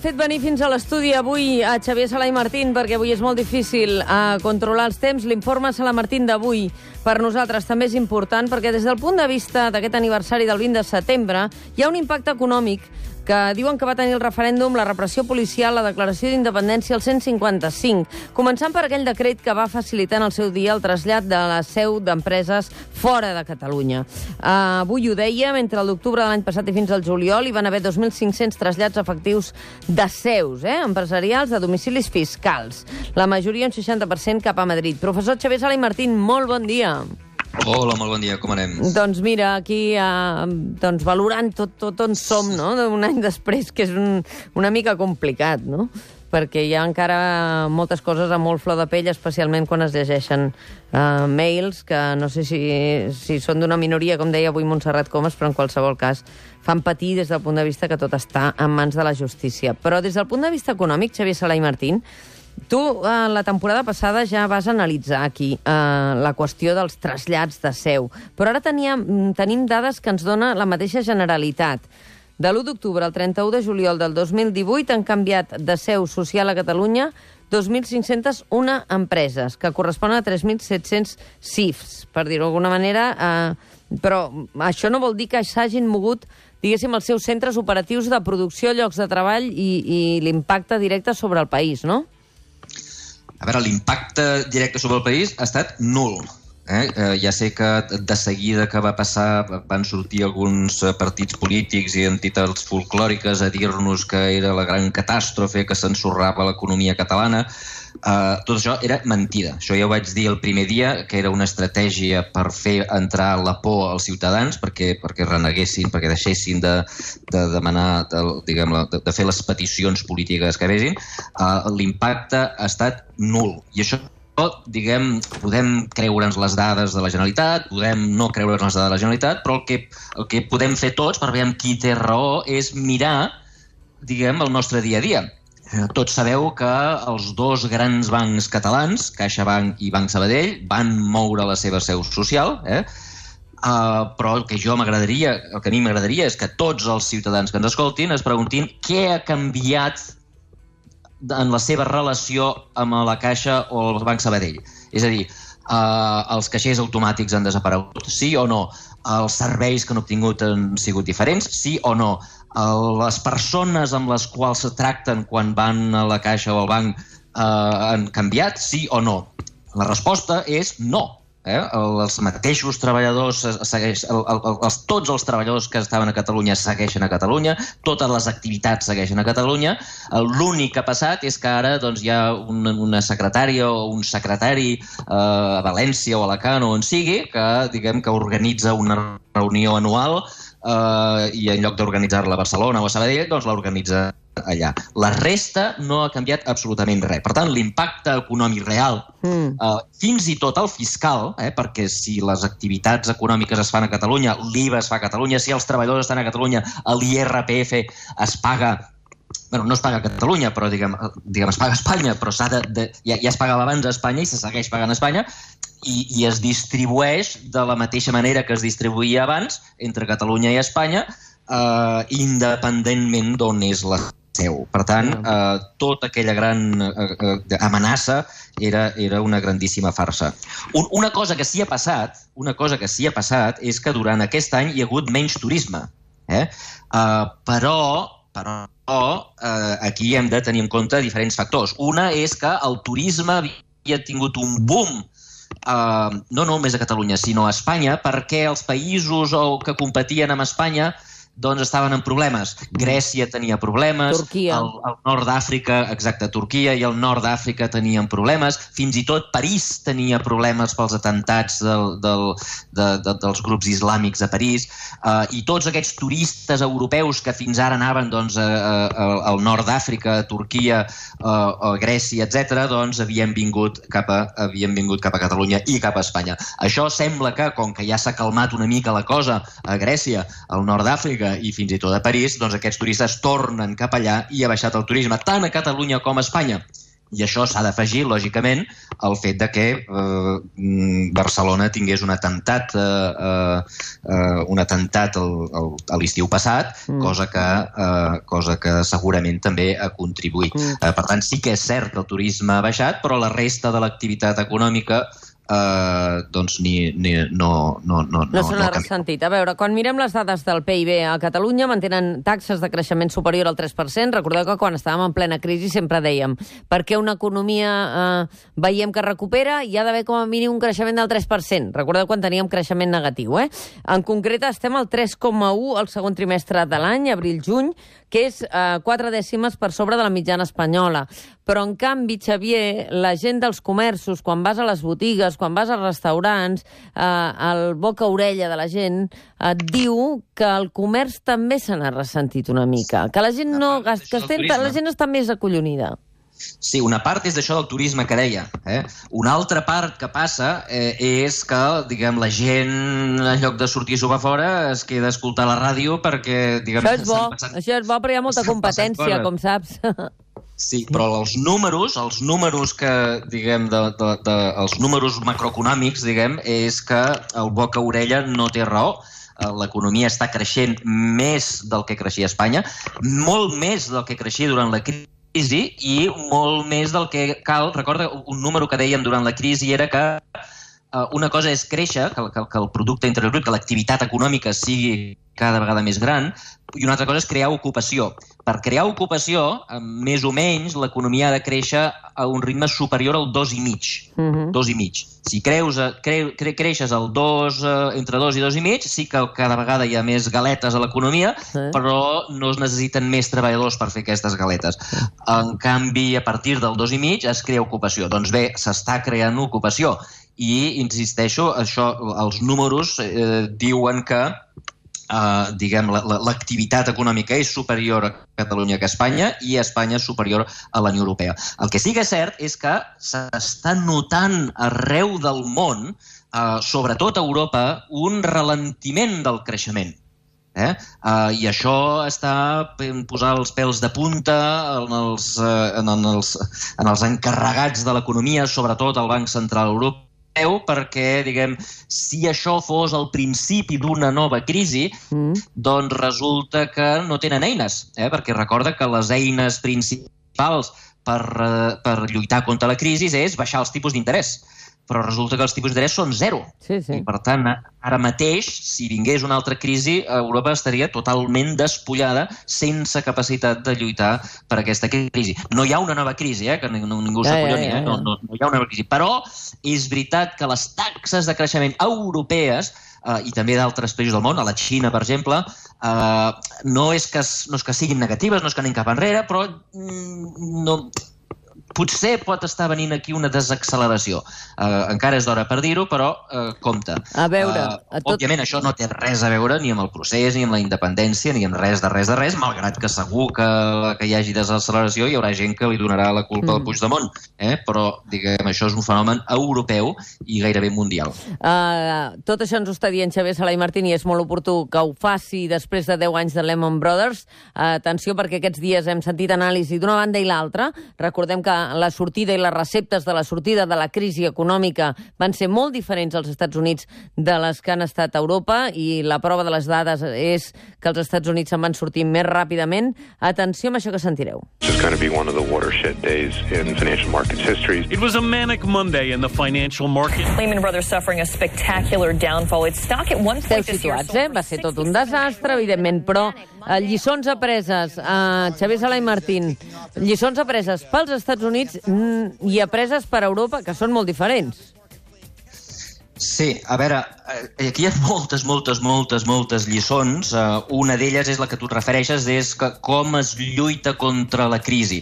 fet venir fins a l'estudi avui a Xavier Sala i Martín, perquè avui és molt difícil uh, controlar els temps. L'informe Sala Martín d'avui per nosaltres també és important, perquè des del punt de vista d'aquest aniversari del 20 de setembre hi ha un impacte econòmic que diuen que va tenir el referèndum, la repressió policial, la declaració d'independència, el 155, començant per aquell decret que va facilitar en el seu dia el trasllat de la seu d'empreses fora de Catalunya. Uh, avui ho dèiem, entre l'octubre de l'any passat i fins al juliol hi van haver 2.500 trasllats efectius de seus eh, empresarials de domicilis fiscals. La majoria, un 60%, cap a Madrid. Professor Xavier Sala i Martín, molt bon dia. Hola, molt bon dia, com anem? Doncs mira, aquí eh, doncs valorant tot, tot on som, no?, d'un any després, que és un, una mica complicat, no?, perquè hi ha encara moltes coses a molt flor de pell, especialment quan es llegeixen uh, mails, que no sé si, si són d'una minoria, com deia avui Montserrat Comas, però en qualsevol cas fan patir des del punt de vista que tot està en mans de la justícia. Però des del punt de vista econòmic, Xavier Sala i Martín, Tu, eh, la temporada passada, ja vas analitzar aquí eh, la qüestió dels trasllats de seu, però ara teníem, tenim dades que ens dona la mateixa Generalitat. De l'1 d'octubre al 31 de juliol del 2018 han canviat de seu social a Catalunya 2.501 empreses, que corresponen a 3.700 CIFs, per dir-ho d'alguna manera, eh, però això no vol dir que s'hagin mogut diguéssim, els seus centres operatius de producció, llocs de treball i, i l'impacte directe sobre el país, no? A veure, l'impacte directe sobre el país ha estat nul. Eh? Eh, ja sé que de seguida que va passar van sortir alguns eh, partits polítics i entitats folclòriques a dir-nos que era la gran catàstrofe que s'ensorrava l'economia catalana. Uh, tot això era mentida. Això ja ho vaig dir el primer dia, que era una estratègia per fer entrar la por als ciutadans perquè, perquè reneguessin, perquè deixessin de, de demanar, de, diguem de, de fer les peticions polítiques que vegin. Uh, L'impacte ha estat nul. I això diguem, podem creure'ns les dades de la Generalitat, podem no creure'ns les dades de la Generalitat, però el que, el que podem fer tots per veure qui té raó és mirar, diguem, el nostre dia a dia. Eh, tots sabeu que els dos grans bancs catalans, CaixaBank i Banc Sabadell, van moure la seva seu social, eh? Uh, però el que jo m'agradaria, el que a mi m'agradaria és que tots els ciutadans que ens escoltin es preguntin què ha canviat en la seva relació amb la Caixa o el Banc Sabadell. És a dir, eh, els caixers automàtics han desaparegut, sí o no? Els serveis que han obtingut han sigut diferents, sí o no? Les persones amb les quals se tracten quan van a la Caixa o al banc eh, han canviat, sí o no? La resposta és no. Eh? Els mateixos treballadors segueix, el, el, els, tots els treballadors que estaven a Catalunya segueixen a Catalunya, totes les activitats segueixen a Catalunya. L'únic que ha passat és que ara doncs, hi ha una, una secretària o un secretari eh, a València o a Alacant o on sigui que, diguem, que organitza una reunió anual eh, i en lloc d'organitzar-la a Barcelona o a Sabadell, doncs l'organitza allà. La resta no ha canviat absolutament res. Per tant, l'impacte econòmic real, mm. eh, fins i tot el fiscal, eh, perquè si les activitats econòmiques es fan a Catalunya, l'IVA es fa a Catalunya, si els treballadors estan a Catalunya, l'IRPF es paga bueno, no es paga a Catalunya, però diguem, diguem es paga a Espanya, però de, de, ja, ja es pagava abans a Espanya i se segueix pagant a Espanya, i, i es distribueix de la mateixa manera que es distribuïa abans entre Catalunya i Espanya, eh, independentment d'on és la seu. Per tant, eh, tota aquella gran eh, eh, amenaça era, era una grandíssima farsa. Un, una cosa que sí ha passat, una cosa que sí ha passat és que durant aquest any hi ha hagut menys turisme. Eh? Uh, però, però uh, aquí hem de tenir en compte diferents factors. Una és que el turisme havia tingut un boom uh, no només a Catalunya, sinó a Espanya, perquè els països que competien amb Espanya doncs estaven en problemes. Grècia tenia problemes, Turquia. el, el nord d'Àfrica, exacte, Turquia i el nord d'Àfrica tenien problemes, fins i tot París tenia problemes pels atentats del, del, de, de, dels grups islàmics a París, uh, i tots aquests turistes europeus que fins ara anaven doncs, a, a, al nord d'Àfrica, a Turquia, a, a Grècia, etc., doncs havien vingut, cap a, havien vingut cap a Catalunya i cap a Espanya. Això sembla que, com que ja s'ha calmat una mica la cosa a Grècia, al nord d'Àfrica, Mallorca i fins i tot a París, doncs aquests turistes tornen cap allà i ha baixat el turisme tant a Catalunya com a Espanya. I això s'ha d'afegir, lògicament, el fet de que eh, Barcelona tingués un atemptat eh, eh, un atemptat a l'estiu passat, mm. cosa, que, eh, cosa que segurament també ha contribuït. Mm. Eh, per tant, sí que és cert que el turisme ha baixat, però la resta de l'activitat econòmica eh, doncs ni, ni, no, no, no, no, no se n'ha no ressentit. A veure, quan mirem les dades del PIB a Catalunya, mantenen taxes de creixement superior al 3%. Recordeu que quan estàvem en plena crisi sempre dèiem perquè una economia eh, veiem que recupera hi ha d'haver com a mínim un creixement del 3%. Recordeu quan teníem creixement negatiu, eh? En concret estem al 3,1 al segon trimestre de l'any, abril-juny, que és eh, quatre dècimes per sobre de la mitjana espanyola. Però, en canvi, Xavier, la gent dels comerços, quan vas a les botigues, quan vas als restaurants, eh, el boca-orella de la gent et diu que el comerç també se n'ha ressentit una mica, que la gent no... Que estem, la gent està més acollonida. Sí, una part és d'això del turisme que deia. Eh? Una altra part que passa eh, és que, diguem, la gent, en lloc de sortir a fora, es queda a escoltar la ràdio perquè, diguem... Això és bo, passant, això és bo, però hi ha molta competència, com saps. Sí, però els números, els números que, diguem, de, de, de, els números macroeconòmics, diguem, és que el boca-orella no té raó eh, l'economia està creixent més del que creixia a Espanya, molt més del que creixia durant la crisi crisi i molt més del que cal. Recorda, un número que dèiem durant la crisi era que uh, una cosa és créixer, que, que el producte interior brut, que l'activitat econòmica sigui cada vegada més gran, i una altra cosa és crear ocupació. Per crear ocupació, més o menys, l'economia ha de créixer a un ritme superior al 2,5. Uh -huh. 2,5. Si creus, cre, cre, creixes al 2, eh, entre 2 i 2,5, sí que cada vegada hi ha més galetes a l'economia, uh però no es necessiten més treballadors per fer aquestes galetes. En canvi, a partir del 2,5 es crea ocupació. Doncs bé, s'està creant ocupació. I, insisteixo, això, els números eh, diuen que eh, diguem, l'activitat la, econòmica és superior a Catalunya que a Espanya i a Espanya és superior a la Unió Europea. El que sí que és cert és que s'està notant arreu del món, eh, sobretot a Europa, un ralentiment del creixement. Eh? Uh, I això està posant els pèls de punta en els, uh, en, els, en els encarregats de l'economia, sobretot al Banc Central Europeu, peu perquè, diguem, si això fos el principi d'una nova crisi, mm. doncs resulta que no tenen eines, eh? perquè recorda que les eines principals per, eh, per lluitar contra la crisi és baixar els tipus d'interès però resulta que els tipus d'interès són zero. Sí, sí. I, per tant, ara mateix, si vingués una altra crisi, Europa estaria totalment despullada, sense capacitat de lluitar per aquesta crisi. No hi ha una nova crisi, eh? que ningú ja, s'acolloni, ja, ja, ja. eh? no, no, no hi ha una nova crisi. Però és veritat que les taxes de creixement europees eh, i també d'altres països del món, a la Xina, per exemple, eh, no, és que, no és que siguin negatives, no és que anem cap enrere, però mm, no, potser pot estar venint aquí una desacceleració. Uh, encara és d'hora per dir-ho, però uh, compte. A veure... Uh, a tot... Òbviament, això no té res a veure ni amb el procés, ni amb la independència, ni amb res de res de res, malgrat que segur que, que hi hagi desacceleració hi haurà gent que li donarà la culpa mm. al Puigdemont. Eh? Però, diguem, això és un fenomen europeu i gairebé mundial. Uh, tot això ens ho està dient Xavier Sala i Martín i és molt oportú que ho faci després de 10 anys de Lehman Brothers. Uh, atenció, perquè aquests dies hem sentit anàlisi d'una banda i l'altra. Recordem que la sortida i les receptes de la sortida de la crisi econòmica van ser molt diferents als Estats Units de les que han estat a Europa i la prova de les dades és que els Estats Units se'n van sortir més ràpidament. Atenció amb això que sentireu. It's going to be one of the watershed days in financial markets history. It was a manic Monday in the financial market. Lehman Brothers suffering a spectacular downfall. Its stock at one point Esteu situats, eh? Va ser tot un desastre, evidentment, però lliçons apreses, eh, Xavier Sala i Martín, lliçons apreses pels Estats Units mm, i apreses per Europa, que són molt diferents. Sí, a veure, eh, aquí hi ha moltes, moltes, moltes, moltes lliçons. Uh, una d'elles és la que tu et refereixes, és que com es lluita contra la crisi.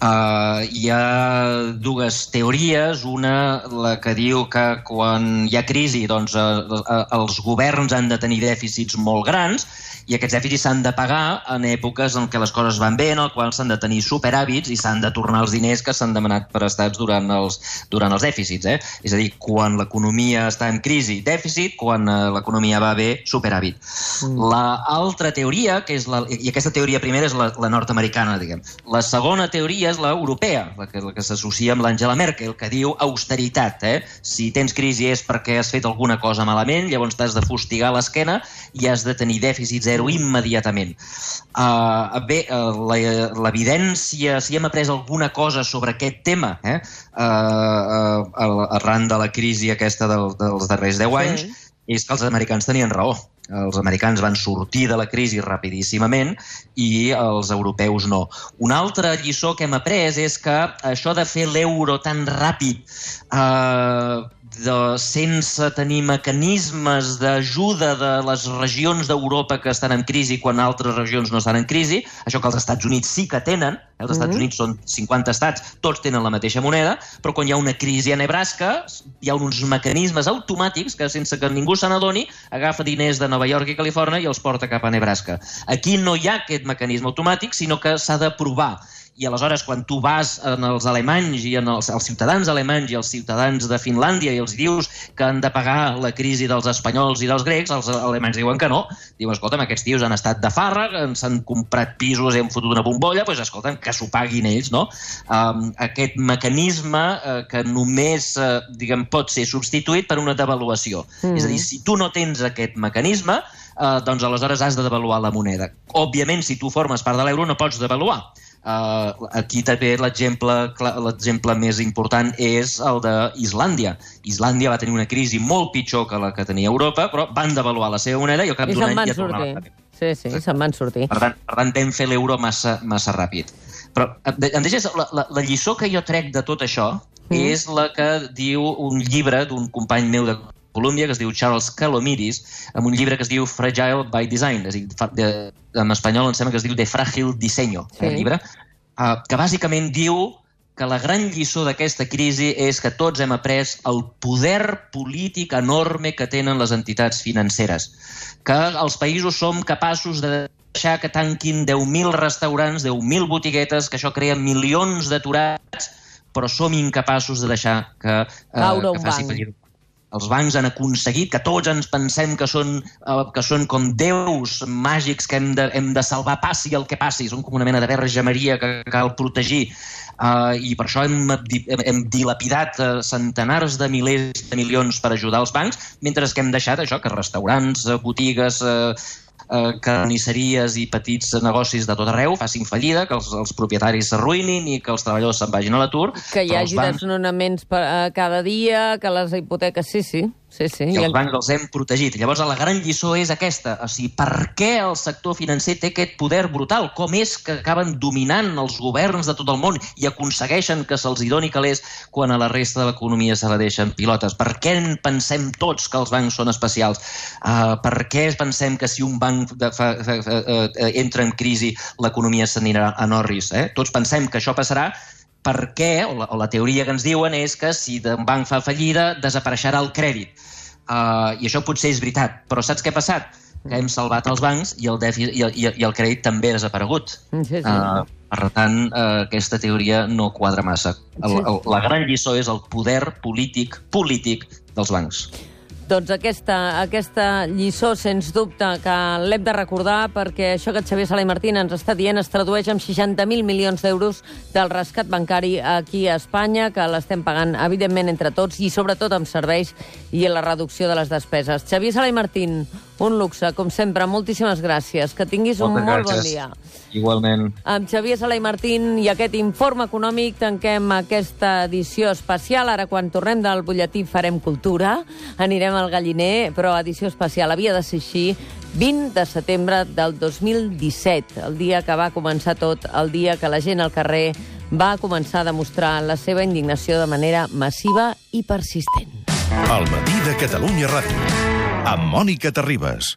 Uh, hi ha dues teories, una la que diu que quan hi ha crisi doncs, uh, uh, els governs han de tenir dèficits molt grans i aquests dèficits s'han de pagar en èpoques en què les coses van bé, en el qual s'han de tenir superàvits i s'han de tornar els diners que s'han demanat per estats durant els, durant els dèficits. Eh? És a dir, quan l'economia està en crisi, dèficit, quan uh, l'economia va bé, superàvit. Mm. La altra teoria, que és la, i aquesta teoria primera és la, la nord-americana, diguem. La segona teoria és l'europea, la que, la que s'associa amb l'Angela Merkel, que diu austeritat. Eh? Si tens crisi és perquè has fet alguna cosa malament, llavors t'has de fustigar l'esquena i has de tenir dèficit zero immediatament. Uh, bé, uh, l'evidència, si hem après alguna cosa sobre aquest tema, eh? uh, uh, arran de la crisi aquesta del, dels darrers 10 anys, sí. és que els americans tenien raó els americans van sortir de la crisi rapidíssimament i els europeus no. Una altra lliçó que hem après és que això de fer l'euro tan ràpid eh, de, sense tenir mecanismes d'ajuda de les regions d'Europa que estan en crisi quan altres regions no estan en crisi, això que els Estats Units sí que tenen, eh, els Estats mm -hmm. Units són 50 estats, tots tenen la mateixa moneda, però quan hi ha una crisi a Nebraska hi ha uns mecanismes automàtics que sense que ningú se n'adoni agafa diners de Nova York i Califòrnia i els porta cap a Nebraska. Aquí no hi ha aquest mecanisme automàtic, sinó que s'ha de provar i aleshores quan tu vas en els alemanys i en els, els ciutadans alemanys i els ciutadans de Finlàndia i els dius que han de pagar la crisi dels espanyols i dels grecs, els alemanys diuen que no. Diuen, escolta'm, aquests tios han estat de farra, s'han comprat pisos i han fotut una bombolla, doncs escolta'm, que s'ho paguin ells, no? Um, aquest mecanisme uh, que només, uh, diguem, pot ser substituït per una devaluació. Mm. És a dir, si tu no tens aquest mecanisme, uh, doncs aleshores has de devaluar la moneda. Òbviament, si tu formes part de l'euro, no pots devaluar Uh, aquí també l'exemple més important és el d'Islàndia. Islàndia va tenir una crisi molt pitjor que la que tenia Europa, però van devaluar la seva moneda i al cap d'un any ja tornava. Sí, sí, se'n van sortir. Per tant, per tant vam fer l'euro massa, massa ràpid. Però em deixes, la, la, la lliçó que jo trec de tot això mm. és la que diu un llibre d'un company meu de Colòmbia, que es diu Charles Calomiris, amb un llibre que es diu Fragile by Design, és a dir, de, en espanyol em sembla que es diu De Frágil Diseño, sí. el llibre, uh, que bàsicament diu que la gran lliçó d'aquesta crisi és que tots hem après el poder polític enorme que tenen les entitats financeres, que els països som capaços de deixar que tanquin 10.000 restaurants, 10.000 botiguetes, que això crea milions d'aturats, però som incapaços de deixar que, uh, que faci fallir els bancs han aconseguit que tots ens pensem que són, eh, que són com déus màgics que hem de, hem de salvar passi el que passi, són com una mena de verge Maria que cal protegir. Uh, i per això hem, hem, dilapidat uh, centenars de milers de milions per ajudar els bancs, mentre que hem deixat això, que restaurants, uh, botigues, uh, eh, carnisseries i petits negocis de tot arreu facin fallida, que els, els propietaris s'arruïnin i que els treballadors se'n vagin a l'atur. Que hi hagi bancs... desnonaments per, uh, cada dia, que les hipoteques... Sí, sí. Sí, sí. I els bancs els hem protegit. Llavors, la gran lliçó és aquesta. O sigui, per què el sector financer té aquest poder brutal? Com és que acaben dominant els governs de tot el món i aconsegueixen que se'ls doni calés quan a la resta de l'economia se la deixen pilotes? Per què pensem tots que els bancs són especials? Uh, per què pensem que si un banc de, fa, fa, fa, uh, entra en crisi l'economia s'anirà a Norris? Eh? Tots pensem que això passarà perquè, o la, o la teoria que ens diuen és que si un banc fa fallida desapareixerà el crèdit. Uh, I això potser és veritat, però saps què ha passat? Que hem salvat els bancs i el, i el, i el crèdit també ha desaparegut. Sí, sí. Uh, per tant, uh, aquesta teoria no quadra massa. El, el, la gran lliçó és el poder polític polític dels bancs. Doncs aquesta, aquesta lliçó, sens dubte, que l'hem de recordar perquè això que Xavier Sala i Martín ens està dient es tradueix en 60.000 milions d'euros del rescat bancari aquí a Espanya, que l'estem pagant, evidentment, entre tots i, sobretot, amb serveis i en la reducció de les despeses. Xavier Sala i Martín, un luxe, com sempre. Moltíssimes gràcies. Que tinguis Moltes un molt gràcies. bon dia. Igualment. Amb Xavier Sala i Martín i aquest informe econòmic tanquem aquesta edició especial. Ara, quan tornem del butlletí, farem cultura. Anirem al galliner, però edició especial. Havia de ser així. 20 de setembre del 2017, el dia que va començar tot, el dia que la gent al carrer va començar a demostrar la seva indignació de manera massiva i persistent. El matí de Catalunya Ràdio amb Mònica Terribas.